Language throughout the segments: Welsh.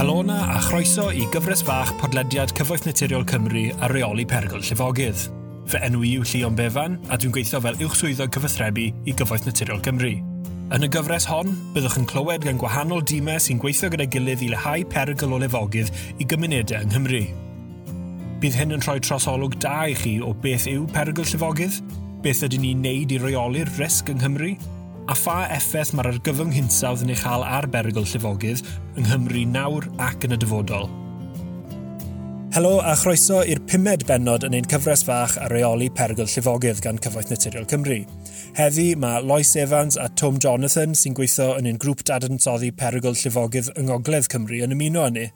Helona a chroeso i gyfres fach podlediad Cyfoeth Naturiol Cymru a reoli pergol llifogydd. Fy enw i'w Llion Befan a dwi'n gweithio fel uwchswyddog cyfathrebu i Gyfoeth Naturiol Cymru. Yn y gyfres hon, byddwch yn clywed gan gwahanol dimes sy'n gweithio gyda gilydd i lehau perygl o lefogydd i gymunedau yng Nghymru. Bydd hyn yn rhoi trosolwg da i chi o beth yw perygl llifogydd, beth ydyn ni'n neud i reoli'r risg yng Nghymru, a pha effaith mae'r argyfwng hinsawdd yn ei chael ar berygl llifogydd yng Nghymru nawr ac yn y dyfodol. Helo a chroeso i'r pumed bennod yn ein cyfres fach a reoli pergol llifogydd gan Cyfoeth Naturiol Cymru. Heddi mae Lois Evans a Tom Jonathan sy'n gweithio yn ein grŵp dadansoddi pergol llifogydd yng Ngogledd Cymru yn ymuno â ni.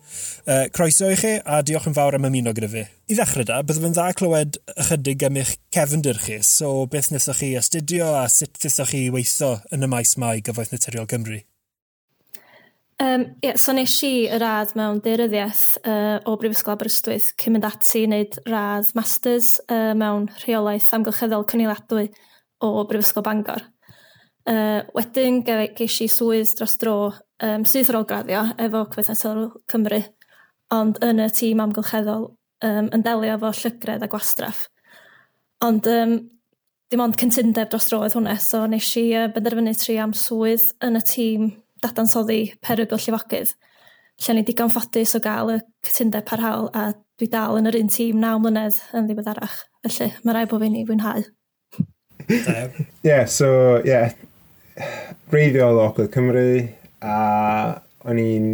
Uh, croeso i chi a diolch yn fawr am ymuno gyda fi. I ddechrau da, byddwn yn dda clywed ychydig am eich cefndir chi, so beth wnaethoch chi astudio a sut wnaethoch chi weithio yn y maes mae Gyfoeth Naturiol Cymru? Yym yeah, so nes i y radd mewn daearyddiaeth uh, o Brifysgol Aberystwyth cyn mynd ati i wneud radd masters uh, mewn rheolaeth amgylcheddol cyniadwy o Brifysgol Bangor. Uh, wedyn geis i swydd dros dro um, syth ar ôl graddio efo Cymdeithas Cymru ond yn y tîm amgylcheddol um, yn delio efo llygredd a gwastraff. Ond um, dim ond cyntundeb dros dro oedd hwnna so nes i uh, benderfynu tri am swydd yn y tîm dadansoddi perygl llifogydd. Lle ni digon ffodus o gael y cytundeb parhaol a dwi dal yn yr un tîm naw mlynedd yn ddiweddarach. Felly mae rai bod fi'n ei fwynhau. Yeah, so yeah. reiddiol o Ogledd Cymru a o'n i'n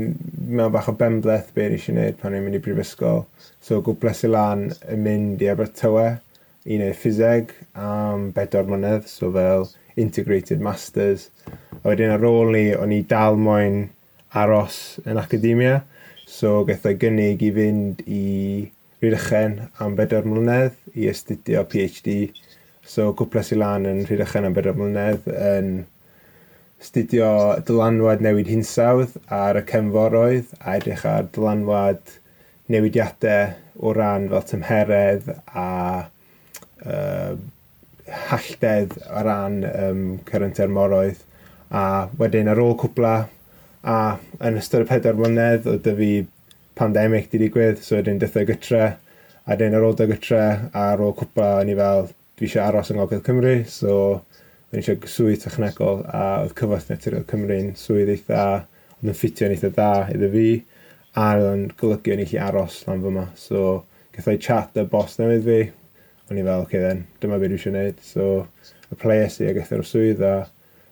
mewn bach o benbleth be eisiau gwneud pan o'n i'n mynd i brifysgol. So gwbles i lan yn mynd i Abertawe i wneud ffiseg am bedwar mlynedd so fel integrated masters. A wedyn ar ôl ni, o'n i dal moyn aros yn academia. So gaethau gynnig i fynd i Rhydychen am bedwar mlynedd i astudio PhD. So cwplas i lan yn Rhydychen am bedwar mlynedd yn studio dylanwad newid hinsawdd ar y cefnforoedd a edrych ar dylanwad newidiadau o ran fel tymheredd a uh, halldedd o ran um, cyrraedd termoroedd a wedyn ar ôl cwpla a yn ystod y pedair mlynedd oedd dy fi pandemig di digwydd so wedyn dythau gytre a wedyn ar ôl dy gytre a ar ôl cwpla o'n i fel dwi eisiau aros yng Ngogledd Cymru so o'n i eisiau swydd technegol a oedd cyfoeth naturiol Cymru'n swydd eitha oedd yn ffitio'n eitha dda iddo fi a oedd yn golygu o'n i allu aros lan fyma so gathau chat y bos newydd fi o'n i fel, oce okay then, dyma beth dwi eisiau gwneud. So, y players i ag eithaf o'r swydd a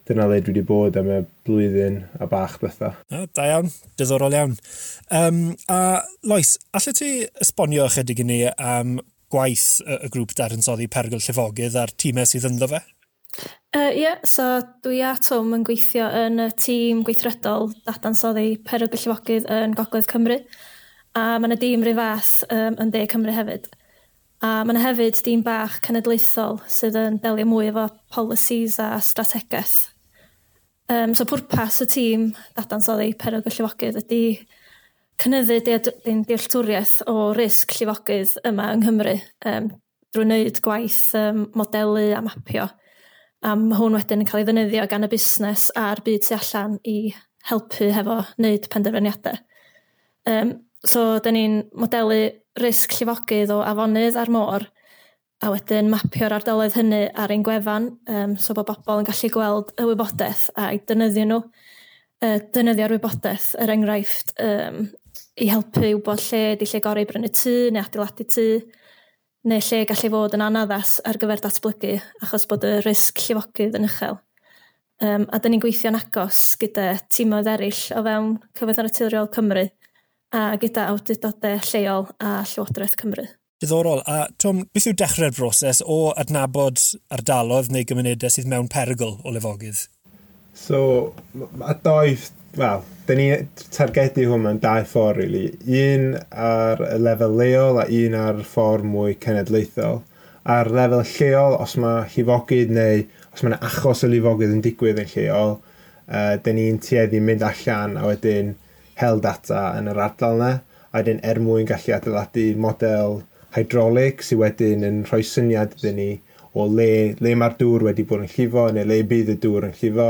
dyna le dwi wedi bod am y blwyddyn a bach bethau. Ah, da iawn, diddorol iawn. Um, a Lois, allai ti esbonio ychydig i ni am gwaith y, y grŵp dadansoddi pergyl llifogydd a'r tîmau sydd ynddo fe? Ie, uh, yeah, so dwi a Tom yn gweithio yn y tîm gweithredol dadansoddi perygl llifogydd yn Gogledd Cymru a mae yna dîm rhyw fath um, yn De Cymru hefyd. A mae yna hefyd dîm bach cenedlaethol sydd yn delio mwy efo policies a strategaeth. Um, so pwrpas y tîm dadansoddi perwg y llifogydd ydy cynyddu dealltwriaeth o risg llifogydd yma yng Nghymru um, drwy wneud gwaith um, modelu a mapio. A mae hwn wedyn yn cael ei ddynyddio gan y busnes a'r byd tu allan i helpu hefo wneud penderfyniadau. Um, So, da ni'n modelu risg llifogydd o afonydd a'r môr, a wedyn mapio'r ardaloedd hynny ar ein gwefan, um, so bod bobl yn gallu gweld y wybodaeth a'i dynyddio nhw, uh, dynyddio'r wybodaeth, er enghraifft, um, i helpu wybod lle di lle gorau brynu tŷ neu adeiladu tŷ, neu lle gallu fod yn anaddas ar gyfer datblygu achos bod y risg llifogydd yn uchel. Um, a dyn ni'n gweithio'n agos gyda tîmoedd eraill o fewn Cyfoeth Naturiol Cymru a gyda awdurdodau lleol a Llywodraeth Cymru. Diddorol. A Tom, beth yw dechrau'r broses o adnabod ardalodd neu gymunedau sydd mewn perygl o lefogydd? So, a doedd, wel, da ni targedu hwn mewn dau ffordd, really. Un ar y lefel leol a un ar ffordd mwy cenedlaethol. Ar lefel lleol, os mae llifogydd neu os mae'n achos o lifogydd yn digwydd yn lleol, uh, da ni'n tueddu mynd allan a wedyn hel data yn yr ardal yna, a wedyn er mwyn gallu adeiladu model hydrolig sydd wedyn yn rhoi syniad iddyn ni o le, le mae'r dŵr wedi bod yn llifo neu le bydd y dŵr yn llifo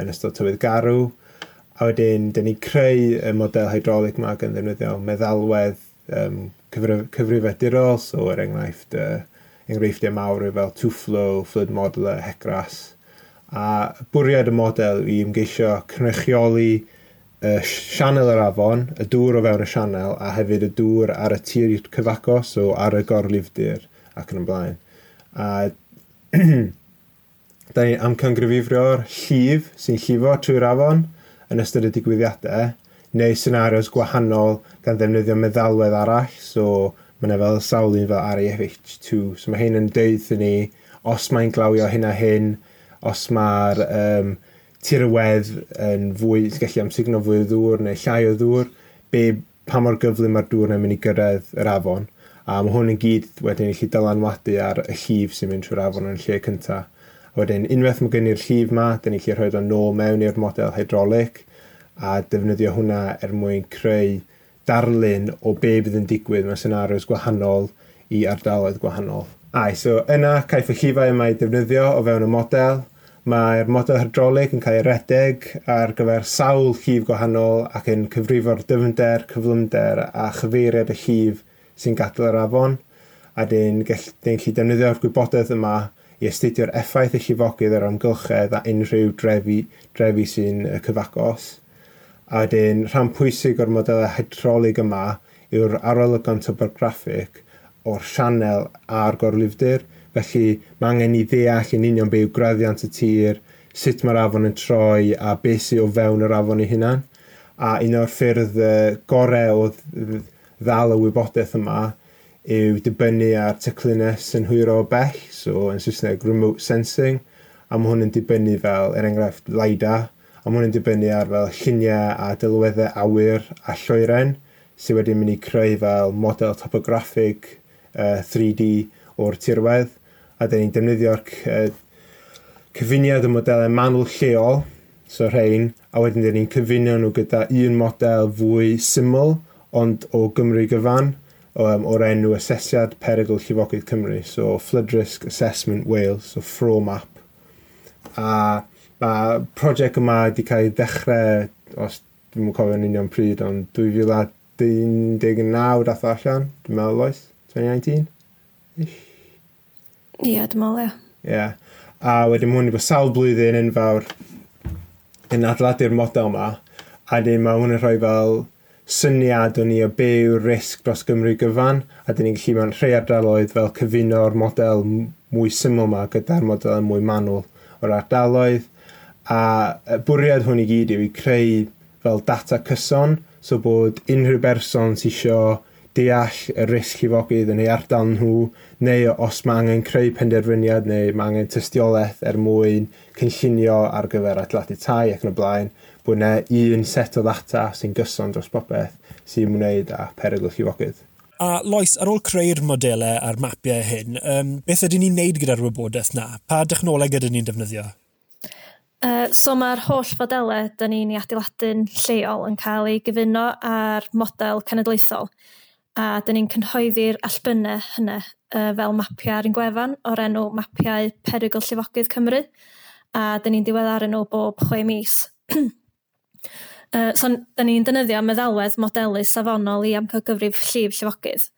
yn ystod tywydd garw. A wedyn, dyn ni creu y model hydraulic yma gan ddefnyddio meddalwedd um, cyfrifedurol, so er enghraifft uh, enghreifftiau mawr fel two-flow, flood modeler, hecras. A bwriad y model i ymgeisio cynrychioli y sianel yr afon, y dŵr o fewn y sianel, a hefyd y dŵr ar y tir cyfaco, so ar y gorlifdir ac yn y blaen. A da ni am cyngryfifrio'r llif sy'n llifo trwy'r afon yn ystod y digwyddiadau, neu senarios gwahanol gan ddefnyddio meddalwedd arall, so mae yna fel sawlun fel RAFH2, so mae hyn yn deud ni os mae'n glawio hyn a hyn, os mae'r um, tirwedd yn fwy, gallu amsugno fwy o ddŵr neu llai o ddŵr, be, pa mor gyflym mae'r dŵr yn mynd i gyrraedd yr afon. A mae hwn yn gyd wedyn i chi dylanwadu ar y llif sy'n mynd trwy'r afon yn lle cyntaf. A wedyn, unwaith mae gen i'r llif ma, dyn ni'n gallu rhoi o'n nôl mewn i'r model hydraulic a defnyddio hwnna er mwyn creu darlun o be bydd yn digwydd mewn senarios gwahanol i ardaloedd gwahanol. Ai, so yna caiff y llifau yma i defnyddio o fewn y model, Mae'r model hydrolig yn cael ei redeg ar gyfer sawl llif gwahanol ac yn cyfrifo'r dyfnder, cyflymder a chyfeiriad y llif sy'n gadael yr afon a dyn gallu defnyddio'r gwybodaeth yma i astudio'r effaith y llifogydd ar amgylchedd a unrhyw drefi, drefi sy'n cyfagos. A dyn rhan pwysig o'r modelau hydrolig yma yw'r arolygon topograffig o'r sianel a'r gorlifdir – Felly mae angen i ddeall yn union be yw graddiant y tir, sut mae'r afon yn troi a beth sy'n o fewn yr afon ei hunan. A un o'r ffyrdd gorau o ddal y wybodaeth yma yw dibynnu ar teclunes yn hwyro o bell, so yn Saesneg remote sensing, a mae hwn yn dibynnu fel, er enghraifft, LiDAR, a mae hwn yn dibynnu ar fel lluniau a dylweddau awyr a lloeren, sydd wedi mynd i creu fel model topograffig uh, 3D o'r tirwedd a dyn ni'n defnyddio'r cyfuniad y modelau manwl lleol, so rhain, a wedyn dyn ni'n cyfunio nhw gyda un model fwy syml, ond o Gymru gyfan, um, o'r enw asesiad perygl llifogydd Cymru, so Flood Risk Assessment Wales, so FROMAP. A mae prosiect yma wedi cael ei ddechrau, os dwi'n cofio yn union pryd, ond 2019 dath allan, dwi'n meddwl oes, 2019-ish. Ie, yeah, dwi'n meddwl, ie. Ie. A wedyn mwyn i bod sawl blwyddyn yn fawr yn adeiladu'r model yma, a wedyn mae hwn yn rhoi fel syniad o'n i o be yw'r risg dros Gymru gyfan, a dyn ni'n gallu mewn rhai ardaloedd fel cyfuno'r model mwy syml yma gyda'r model mwy manwl o'r ardaloedd. A bwriad hwn i gyd yw i creu fel data cyson, so bod unrhyw berson sy'n eisiau deall y risg llifogydd yn ei ardal nhw, neu os mae angen creu penderfyniad neu mae angen tystiolaeth er mwyn cynllunio ar gyfer adeiladu tai ac yn y blaen, bod yna un set o ddata sy'n gyson dros bopeth sy'n wneud â perygl llifogydd. A Lois, ar ôl creu'r modelau a'r mapiau hyn, um, beth ydyn ni'n neud gyda'r wybodaeth na? Pa dechnoleg ydyn ni'n defnyddio? Uh, so mae'r holl fodelau dyn ni'n ei adeiladu'n lleol yn cael ei gyfuno ar model cenedlaethol a dyn ni'n cynhoeddi'r allbynnau hynny uh, fel mapiau ar un gwefan o'r enw mapiau perygl llifogydd Cymru a dyn ni'n diweddaru nhw bob chwe mis. uh, so, dyn ni'n dynyddio meddalwedd modelu safonol i amcagyfrif llif llifogydd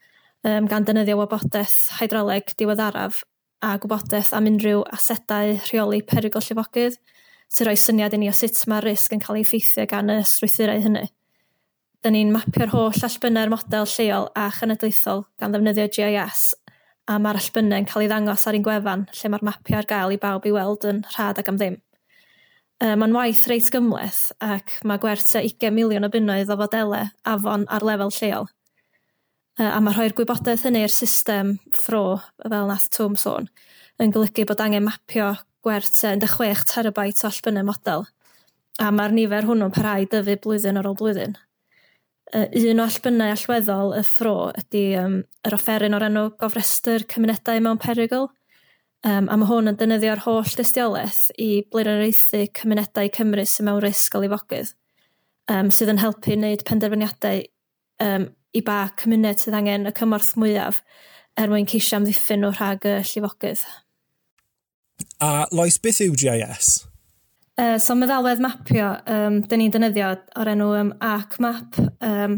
um, gan dynyddio wybodaeth hydroleg diweddaraf a gwybodaeth am unrhyw asedau rheoli perygl llifogydd sy'n rhoi syniad i ni o sut mae'r risg yn cael ei effeithio gan y strwythurau hynny da ni'n mapio'r holl allbynnau'r model lleol a chynadlaethol gan ddefnyddio GIS a mae'r allbynnau yn cael ei ddangos ar un gwefan lle mae'r mapio ar gael i bawb i weld yn rhad ac am ddim. E, Mae'n waith reit gymleth ac mae gwerth 20 miliwn o bunnoedd o fodelau afon ar lefel lleol. E, a mae rhoi'r gwybodaeth hynny i'r system ffro, fel nath Twm sôn, yn golygu bod angen mapio gwerth 16 terabyte o allbynnau model. A mae'r nifer hwnnw'n parhau dyfu blwyddyn ar ôl blwyddyn uh, un o allbynnau allweddol y ffro ydy um, yr offeryn o'r enw gofrestr cymunedau mewn perygl. Um, a mae hwn yn dynyddio'r holl dystiolaeth i blirioreithu cymunedau Cymru sy'n mewn risg o lifogydd, um, sydd yn helpu wneud penderfyniadau um, i ba cymuned sydd angen y cymorth mwyaf er mwyn ceisio amddiffyn nhw rhag y llifogydd. A Lois, beth yw GIS? Uh, so meddalwedd mapio, um, dyn ni'n dynyddio o'r enw um, arc map, um,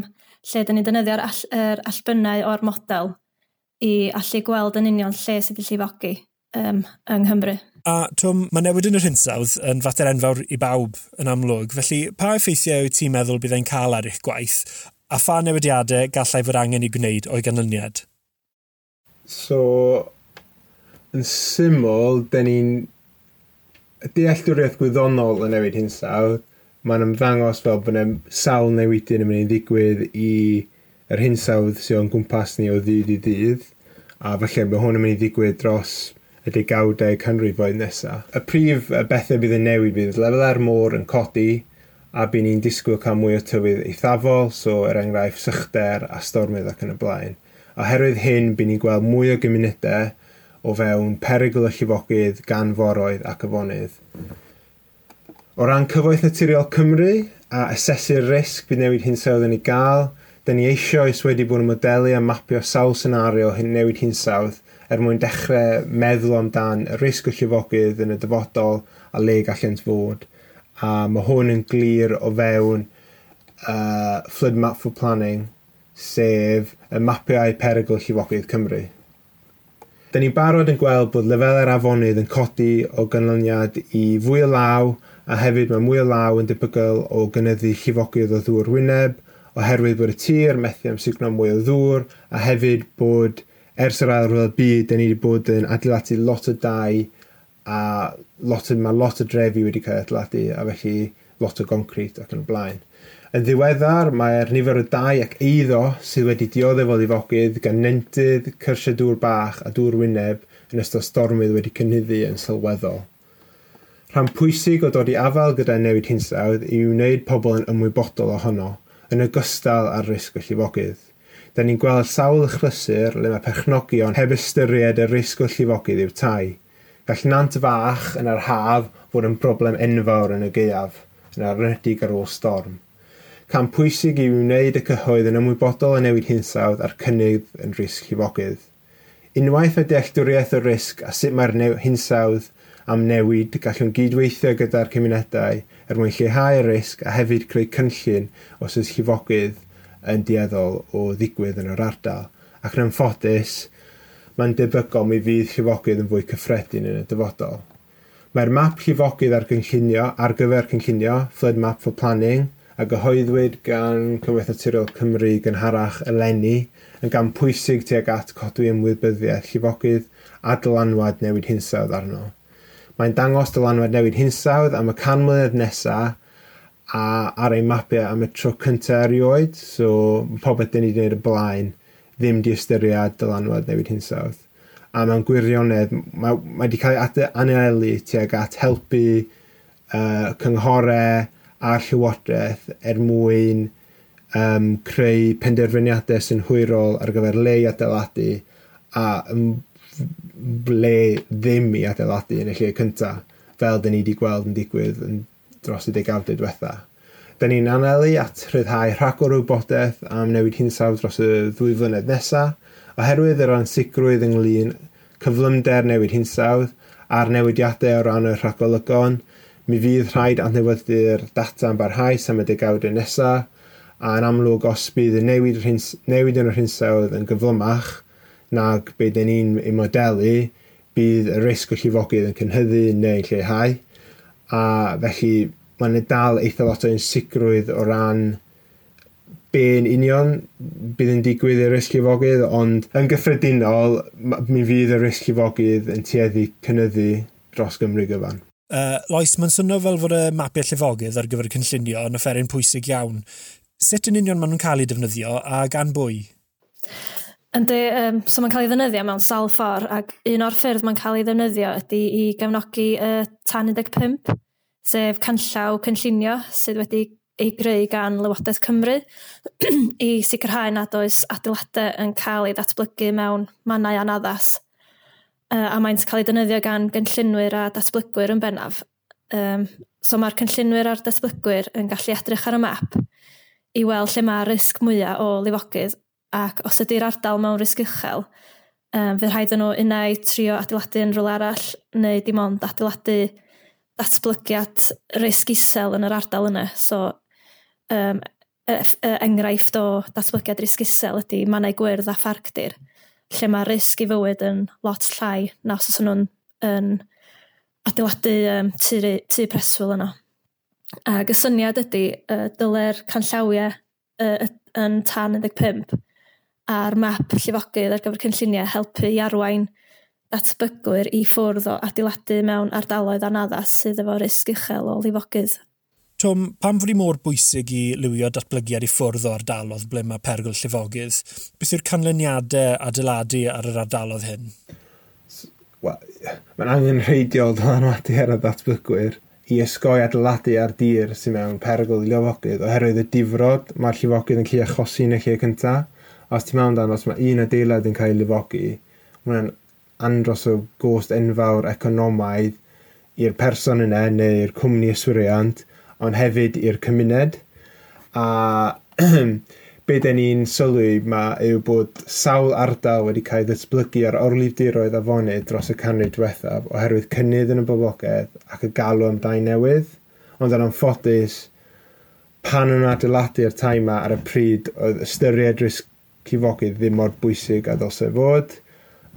lle dyn ni'n dynyddio'r all, er allbynnau o'r model i allu gweld yn union lle sydd wedi llifogi um, yng Nghymru. A Twm, mae newid yn yr hinsawdd yn fater enfawr i bawb yn amlwg, felly pa effeithiau wyt ti'n meddwl bydd e'n cael ar eich gwaith, a pha newidiadau gallai fod angen i gwneud o'i ganlyniad? So, yn syml, dyn ni'n dealltwriaeth gwyddonol yn newid hinsawdd, mae'n ymddangos fel bod yna sawl newidyn yn mynd i ddigwydd i yr hinsawdd sydd o'n gwmpas ni o ddydd i ddydd, a falle bod hwn yn mynd i ddigwydd dros y degawdau canrifoedd nesaf. Y prif y bethau bydd yn newid bydd lefel ar môr yn codi, a bydd ni'n disgwyl cael mwy o tywydd eithafol, so er enghraifft sychder a stormydd ac yn y blaen. Oherwydd hyn, bydd ni'n gweld mwy o gymunedau o fewn perygl y llifogydd gan foroedd ac yfonydd. O ran cyfoeth naturiol Cymru a asesu'r risg bydd newid hinsawdd yn ei gael, dyn ni eisoes wedi bod yn modelu a mapio sawl senario hyn newid hinsawdd er mwyn dechrau meddwl amdan y risg o llifogydd yn y dyfodol a le gallent fod. A mae hwn yn glir o fewn uh, Flood Map for Planning, sef y mapiau perygl llifogydd Cymru. Da ni'n barod yn gweld bod lefelau'r afonydd yn codi o ganlyniad i fwy o law a hefyd mae mwy o law yn debygol o gynyddu llifogydd o ddŵr wyneb oherwydd bod y tir methu am amsugno mwy o ddŵr a hefyd bod ers yr ail ryfel byd, da ni wedi bod yn adeiladu lot o dau a lot o, mae lot o drefi wedi cael adeiladu a felly lot o goncrit ac yn y blaen. Yn ddiweddar, mae'r nifer o dau ac eiddo sydd wedi dioddef o ddifogydd gan nentydd, cyrsiau dŵr bach a dŵr wyneb yn ystod stormydd wedi cynnyddu yn sylweddol. Rhan pwysig o dod i afael gyda newid hinsawdd yw wneud pobl yn ymwybodol ohono, yn ogystal â'r risg o llifogydd. Da ni'n gweld sawl ychlysur le mae perchnogion heb ystyried y risg o llifogydd i'w tai. Gall nant fach yn yr haf fod yn broblem enfawr yn y gaeaf, yn arnedig ar ôl storm. Cam pwysig i wneud y cyhoedd yn ymwybodol o newid hinsawdd a'r cynnydd yn risg llifogydd. Unwaith mae dealltwriaeth o risg a sut mae'r hinsawdd am newid gallwn gydweithio gyda'r cymunedau er mwyn lleihau y risg a hefyd creu cynllun os oes llifogydd yn dieddol o ddigwydd yn yr ardal. Ac yn ymffodus, mae'n debygol mi fydd llifogydd yn fwy cyffredin yn y dyfodol. Mae'r map llifogydd ar gynllunio ar gyfer cynllunio, Flood Map for Planning, a gyhoeddwyd gan Llywodraeth Naturiol Cymru gynharach eleni yn gan pwysig tuag at codwy ymwybyddiaeth llifogydd a dylanwad newid hinsawdd arno. Mae'n dangos dylanwad newid hinsawdd am y can mlynedd nesaf a ar ei mapiau am y tro cyntaf erioed, so popeth dyn ni wedi gwneud y blaen ddim di ystyried dylanwad newid hinsawdd. A mewn gwirionedd, mae, mae wedi cael ei anelu tuag at helpu uh, cynghorau, a'r llywodraeth er mwyn um, creu penderfyniadau sy'n hwyrol ar gyfer le i adeiladu a le ddim i adeiladu yn y lle cyntaf, fel dyn ni wedi gweld yn digwydd yn dros y degawdau diwetha. Dyn ni'n anelu at rhyddhau rhagor o wybodaeth am newid hinsawdd dros y ddwy flynedd nesaf, oherwydd yr ansicrwydd ynglyn cyflymder newid hinsawdd a'r newidiadau o ran y rhagolygon, Mi fydd rhaid adnewyddu'r data yn barhaus am y degawdau nesaf, a yn amlwg os bydd y newid, rhins, newid yn yr hinsawdd yn gyflymach nag be dyn ni'n ei modelu, bydd y risg o llifogydd yn cynhyddu neu'n lleihau. A felly mae'n dal eitha lot o unsicrwydd o ran be'n union bydd yn digwydd i'r risg llifogydd, ond yn gyffredinol, mi fydd y risg llifogydd yn tueddu cynyddu dros Gymru gyfan. Uh, Lois, mae'n swnio fel fod y mapiau llifogydd ar gyfer y cynllunio yn offeryn pwysig iawn. Sut yn union maen nhw'n cael eu defnyddio a gan bwy? Yndi, um, so mae'n cael ei ddefnyddio mewn sawl ffordd, ac un o'r ffyrdd mae'n cael ei ddefnyddio ydy i gefnogi y uh, tan 15, sef canllaw cynllunio sydd wedi ei greu gan Lywodraeth Cymru i sicrhau nad oes adeiladau yn cael ei ddatblygu mewn mannau anaddas a mae'n cael ei defnyddio gan gynllunwyr a datblygwyr yn bennaf. Um, so mae'r cynllunwyr a'r datblygwyr yn gallu edrych ar y map i weld lle mae risg mwyaf o lifogydd ac os ydy'r ardal mewn risg uchel, um, fe rhaid nhw unau trio adeiladu yn rhywle arall neu dim ond adeiladu datblygiad risg isel yn yr ardal yna. So um, enghraifft o datblygiad risg isel ydy mannau gwyrdd a pharcdir lle mae risg i fywyd yn lot llai na os oes nhw'n yn adeiladu um, tu, tu preswyl yno. Ac y syniad ydy, uh, dyle'r canllawiau uh, yn tan 15 a'r map llifogydd ar gyfer cynlluniau helpu i arwain datbygwyr i ffwrdd o adeiladu mewn ardaloedd anaddas sydd efo risg uchel o lifogydd Tom, pam fod i mor bwysig i lywio datblygiad i ffwrdd o ardalodd ble mae pergol llifogydd? Beth yw'r canlyniadau adeiladu ar yr ardalodd hyn? Well, mae'n angen rheidiol dylanwadu ar y ddatblygwyr i ysgoi adeiladu ar dir sy'n mewn pergol i llifogydd oherwydd y difrod mae'r llifogydd yn lle achosi yn y lle cyntaf. Os ti'n mewn dan, os mae un adeilad yn cael ei lifogi, mae'n andros o gost enfawr economaidd i'r person yna neu'r cwmni yswiriant ond hefyd i'r cymuned. A be dyn ni'n sylwi ma yw bod sawl ardal wedi cael ddatblygu ar orlifdiroedd a fonydd dros y canrif diwethaf oherwydd cynnydd yn y boblogaeth ac y galw am dau newydd, ond yn anffodus, pan yn adeiladu ar tai yma ar y pryd oedd ystyried risg cifogydd ddim mor bwysig a ddylse fod,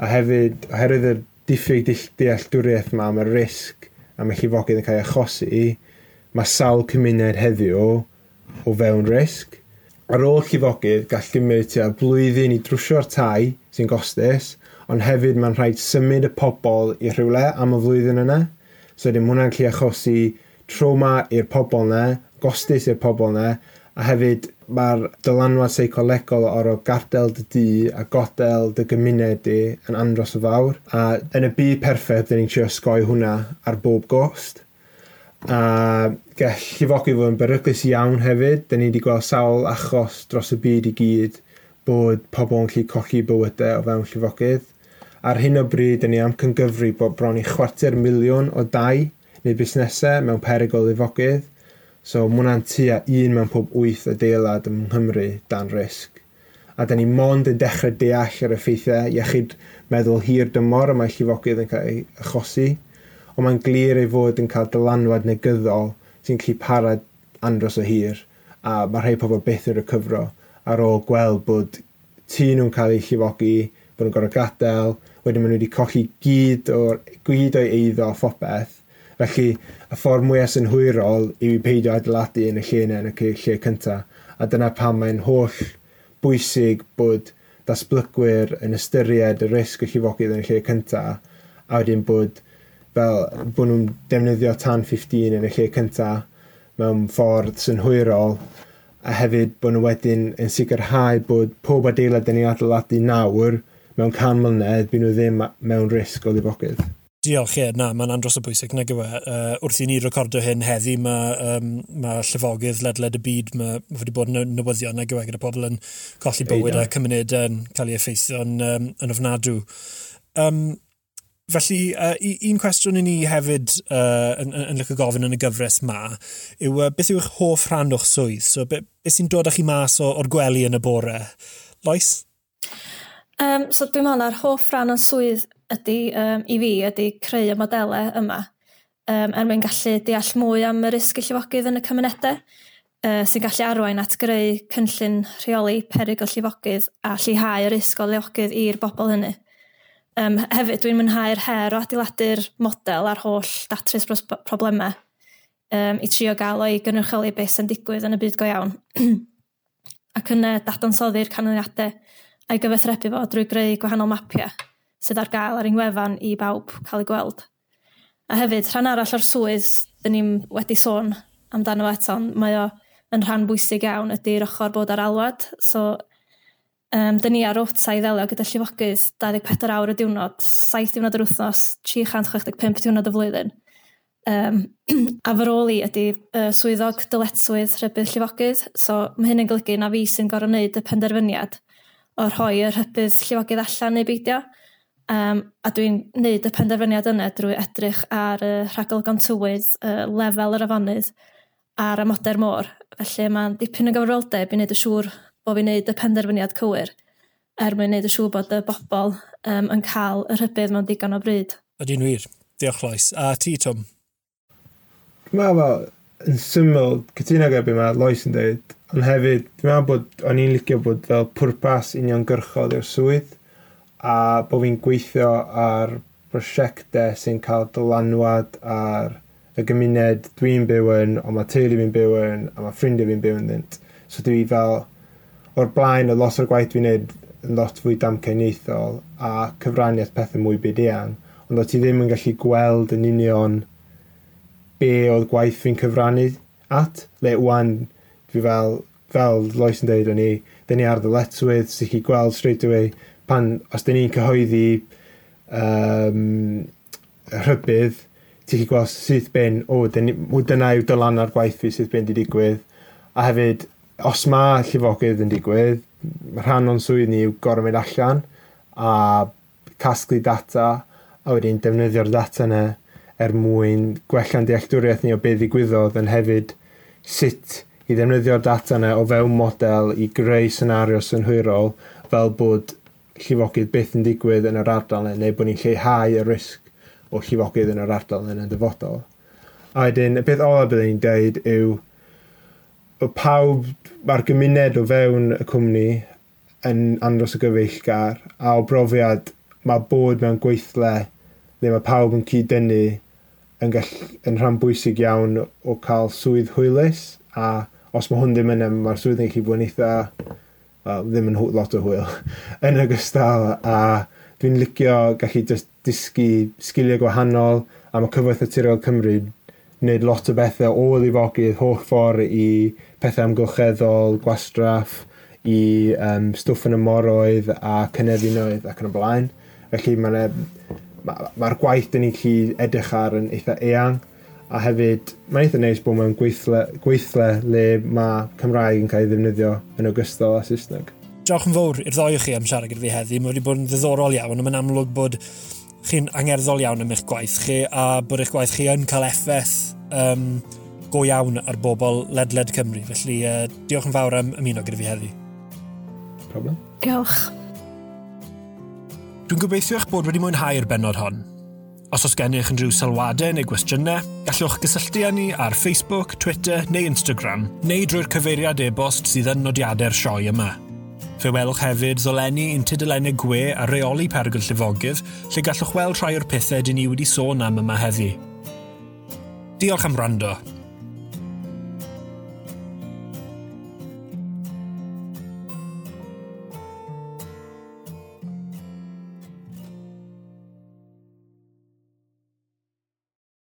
a hefyd, oherwydd y diffyg dealltwriaeth yma am y risg am y llifogydd yn cael ei achosi, mae sawl cymuned heddiw o fewn risg. Ar ôl llifogydd, gall gymryd tua blwyddyn i drwsio'r tai sy'n gostus, ond hefyd mae'n rhaid symud y pobl i rhywle am y flwyddyn yna. So dim hwnna'n lle achosi trauma i'r pobl yna, gostus i'r pobl yna, a hefyd mae'r dylanwad seicolegol o'r gardel dy dŷ a godel dy gymuned di yn andros o fawr. A yn y byd perffaith, dyn ni'n trio sgoi hwnna ar bob gost a gall llifogi fod yn beryglus iawn hefyd. Da ni wedi gweld sawl achos dros y byd i gyd bod pobl yn gallu colli bywydau o fewn llifogydd. Ar hyn o bryd, da ni am cyngyfru bod bron i chwarter miliwn o dau neu busnesau mewn perygol o lifogydd. So mae hwnna'n tua un mewn pob wyth adeilad yng Nghymru dan risg. A da ni mond yn dechrau deall yr effeithiau iechyd meddwl hir dymor y mae llifogydd yn cael ei achosi ond mae'n glir ei fod yn cael dylanwad negyddol sy'n gallu parad andros o hir, a mae rhai pobl byth yn cyfro ar ôl gweld bod tu nhw'n cael eu llifogi, bod nhw'n gorau gadael, wedyn maen nhw wedi colli gyd o'r gwyd o'i eiddo a phopeth. Felly, y ffordd mwyaf synhwyrol yw i peidio adeiladu yn y lle yna yn y lle cyntaf. A dyna pam mae'n holl bwysig bod datblygwyr yn ystyried y risg y llifogydd yn y lle cyntaf, a wedyn bod fel bod nhw'n defnyddio tan 15 yn y lle cyntaf mewn ffordd sy'n hwyrol a hefyd bod nhw wedyn yn sicrhau bod pob adeilad yn ei adeiladu nawr mewn can mlynedd byd nhw ddim mewn risg o ddifogydd. Diolch, ie, na, mae'n andros o bwysig, nag yw e. Uh, wrth i ni recordio hyn heddi, mae um, ma llyfogydd ledled y byd, mae ma wedi bod yn newyddion, nag yw e, gyda pobl yn colli bywyd a cymunedau yn cael ei effeithio yn, um, yn ofnadw. Um, Felly, uh, un cwestiwn i ni hefyd uh, yn, yn, yn lyco gofyn yn y gyfres ma, yw uh, beth yw eich hoff rhan o'ch swydd? So, beth, beth sy'n dod â chi mas o, o'r gwely yn y bore? Lois? Um, so, dwi'n meddwl na'r hoff rhan o'n swydd ydy, um, i fi, ydy creu y modelau yma um, er mwyn gallu deall mwy am y risg y llifogydd yn y cymunedau uh, sy'n gallu arwain at greu cynllun rheoli perig o llifogydd a llihau y risg o llifogydd i'r bobl hynny. Um, hefyd, dwi'n mwynhau'r her o adeiladu'r model a'r holl datrys problemau um, i trio gael o'i gynrychioli beth sy'n digwydd yn y byd go iawn. ac yna dadansoddi'r canlyniadau a'i gyfathrebu fo drwy greu gwahanol mapiau sydd ar gael ar ein wefan i bawb cael ei gweld. A hefyd, rhan arall o'r swydd, dyn ni'n wedi sôn amdano fo eto, mae o yn rhan bwysig iawn ydy'r ochr bod ar alwad, so Um, dyn ni ar rota i ddelio gyda llifogydd 24 awr y diwrnod, 7 diwrnod yr wythnos, 365 diwrnod y flwyddyn. Um, a fy rôl i ydy uh, swyddog dyletswydd rhybydd llifogydd, so mae hyn yn golygu na fi sy'n gorau wneud y penderfyniad o rhoi y rhybydd llifogydd allan neu beidio, um, a dwi'n wneud y penderfyniad yna drwy edrych ar y rhagolygon tywydd, y lefel yr afonydd, a'r amoder môr. Felly mae'n dipyn o gyfroldeb i wneud y siŵr bod fi'n neud y penderfyniad cywir er mwyn neud y siŵr bod y bobl um, yn cael y rhybydd mewn digon o bryd. Ydy'n wir. Diolch Lois. A ti, Tom? Dwi'n meddwl, yn syml, cytuno gyda beth mae Lois yn dweud, ond hefyd, dwi'n meddwl bod o'n i'n licio bod fel pwrpas uniongyrchol i'r swydd a bod fi'n gweithio ar brosiectau sy'n cael dylanwad ar y gymuned dwi'n byw yn, ond mae teulu fi'n byw yn, a mae ffrindiau fi'n byw yn ddynt. So dwi fel, o'r blaen, o lot o'r gwaith dwi'n neud yn lot fwy damcainiaethol a cyfraniaeth pethau mwy byd eang, ond o ti ddim yn gallu gweld yn union be oedd gwaith fi'n cyfrannu at, le wan fi fel, fel Lois yn dweud, o'n i, dyn ni ar ddyletswydd sy'n chi gweld straight away pan, os dyn ni'n cyhoeddi um, rhybydd, ti'n chi gweld sydd ben, o, dyna yw dylan ar gwaith fi sydd ben di digwydd, a hefyd os mae llifogydd yn digwydd, rhan o'n swydd ni yw gorau mynd allan a casglu data a wedyn defnyddio'r data yna er mwyn gwella'n dealltwriaeth ni o beth ddigwyddodd yn hefyd sut i ddefnyddio'r data yna o fewn model i greu senario synhwyrol fel bod llifogydd byth yn digwydd yn yr ardal neu bod ni'n lleihau y risg o llifogydd yn yr ardal yn y dyfodol. A wedyn, y beth olaf byddwn ni'n deud yw bod pawb mae'r gymuned o fewn y cwmni yn andros o gyfeillgar a o brofiad mae bod mewn gweithle le mae pawb yn cyd-dynnu yn, gall, yn rhan bwysig iawn o cael swydd hwylus a os mae hwn ddim yn ym, mae'r swydd yn gallu bod yn eitha well, ddim yn lot o hwyl yn ogystal a dwi'n licio gallu just dysgu sgiliau gwahanol a mae cyfoeth y Tirol Cymru wneud lot o bethau o ddifogydd holl ffordd i pethau amgylcheddol, gwastraff, i um, stwff yn y moroedd a cynefinoedd ac yn y blaen. Felly mae'r ma, ma gwaith dyn ni'n gallu edrych ar yn eitha eang a hefyd mae'n eitha neis bod mewn gweithle, gweithle le mae Cymraeg yn cael ei ddefnyddio yn ogystal â Saesneg. Diolch yn fawr i'r ddoi o chi am siarad gyda fi heddi. Mae wedi bod yn ddiddorol iawn ond mae'n amlwg bod chi'n angerddol iawn am eich gwaith chi a bod eich gwaith chi yn cael effaith um, go iawn ar bobl ledled -led Cymru. Felly, uh, diolch yn fawr am ymuno gyda fi heddi. Problem. Diolch. Dwi'n gobeithio eich bod wedi mwynhau'r benod hon. Os oes gennych unrhyw sylwadau neu gwestiynau, gallwch gysylltu â ni ar Facebook, Twitter neu Instagram, neu drwy'r cyfeiriad e-bost sydd yn nodiadau'r sioe yma. Fe welwch hefyd ddolenni un tudalennau gwe a reoli pergyl llifogydd, lle gallwch weld rhai o'r pethau dyn ni wedi sôn am yma heddi. Diolch am wrando.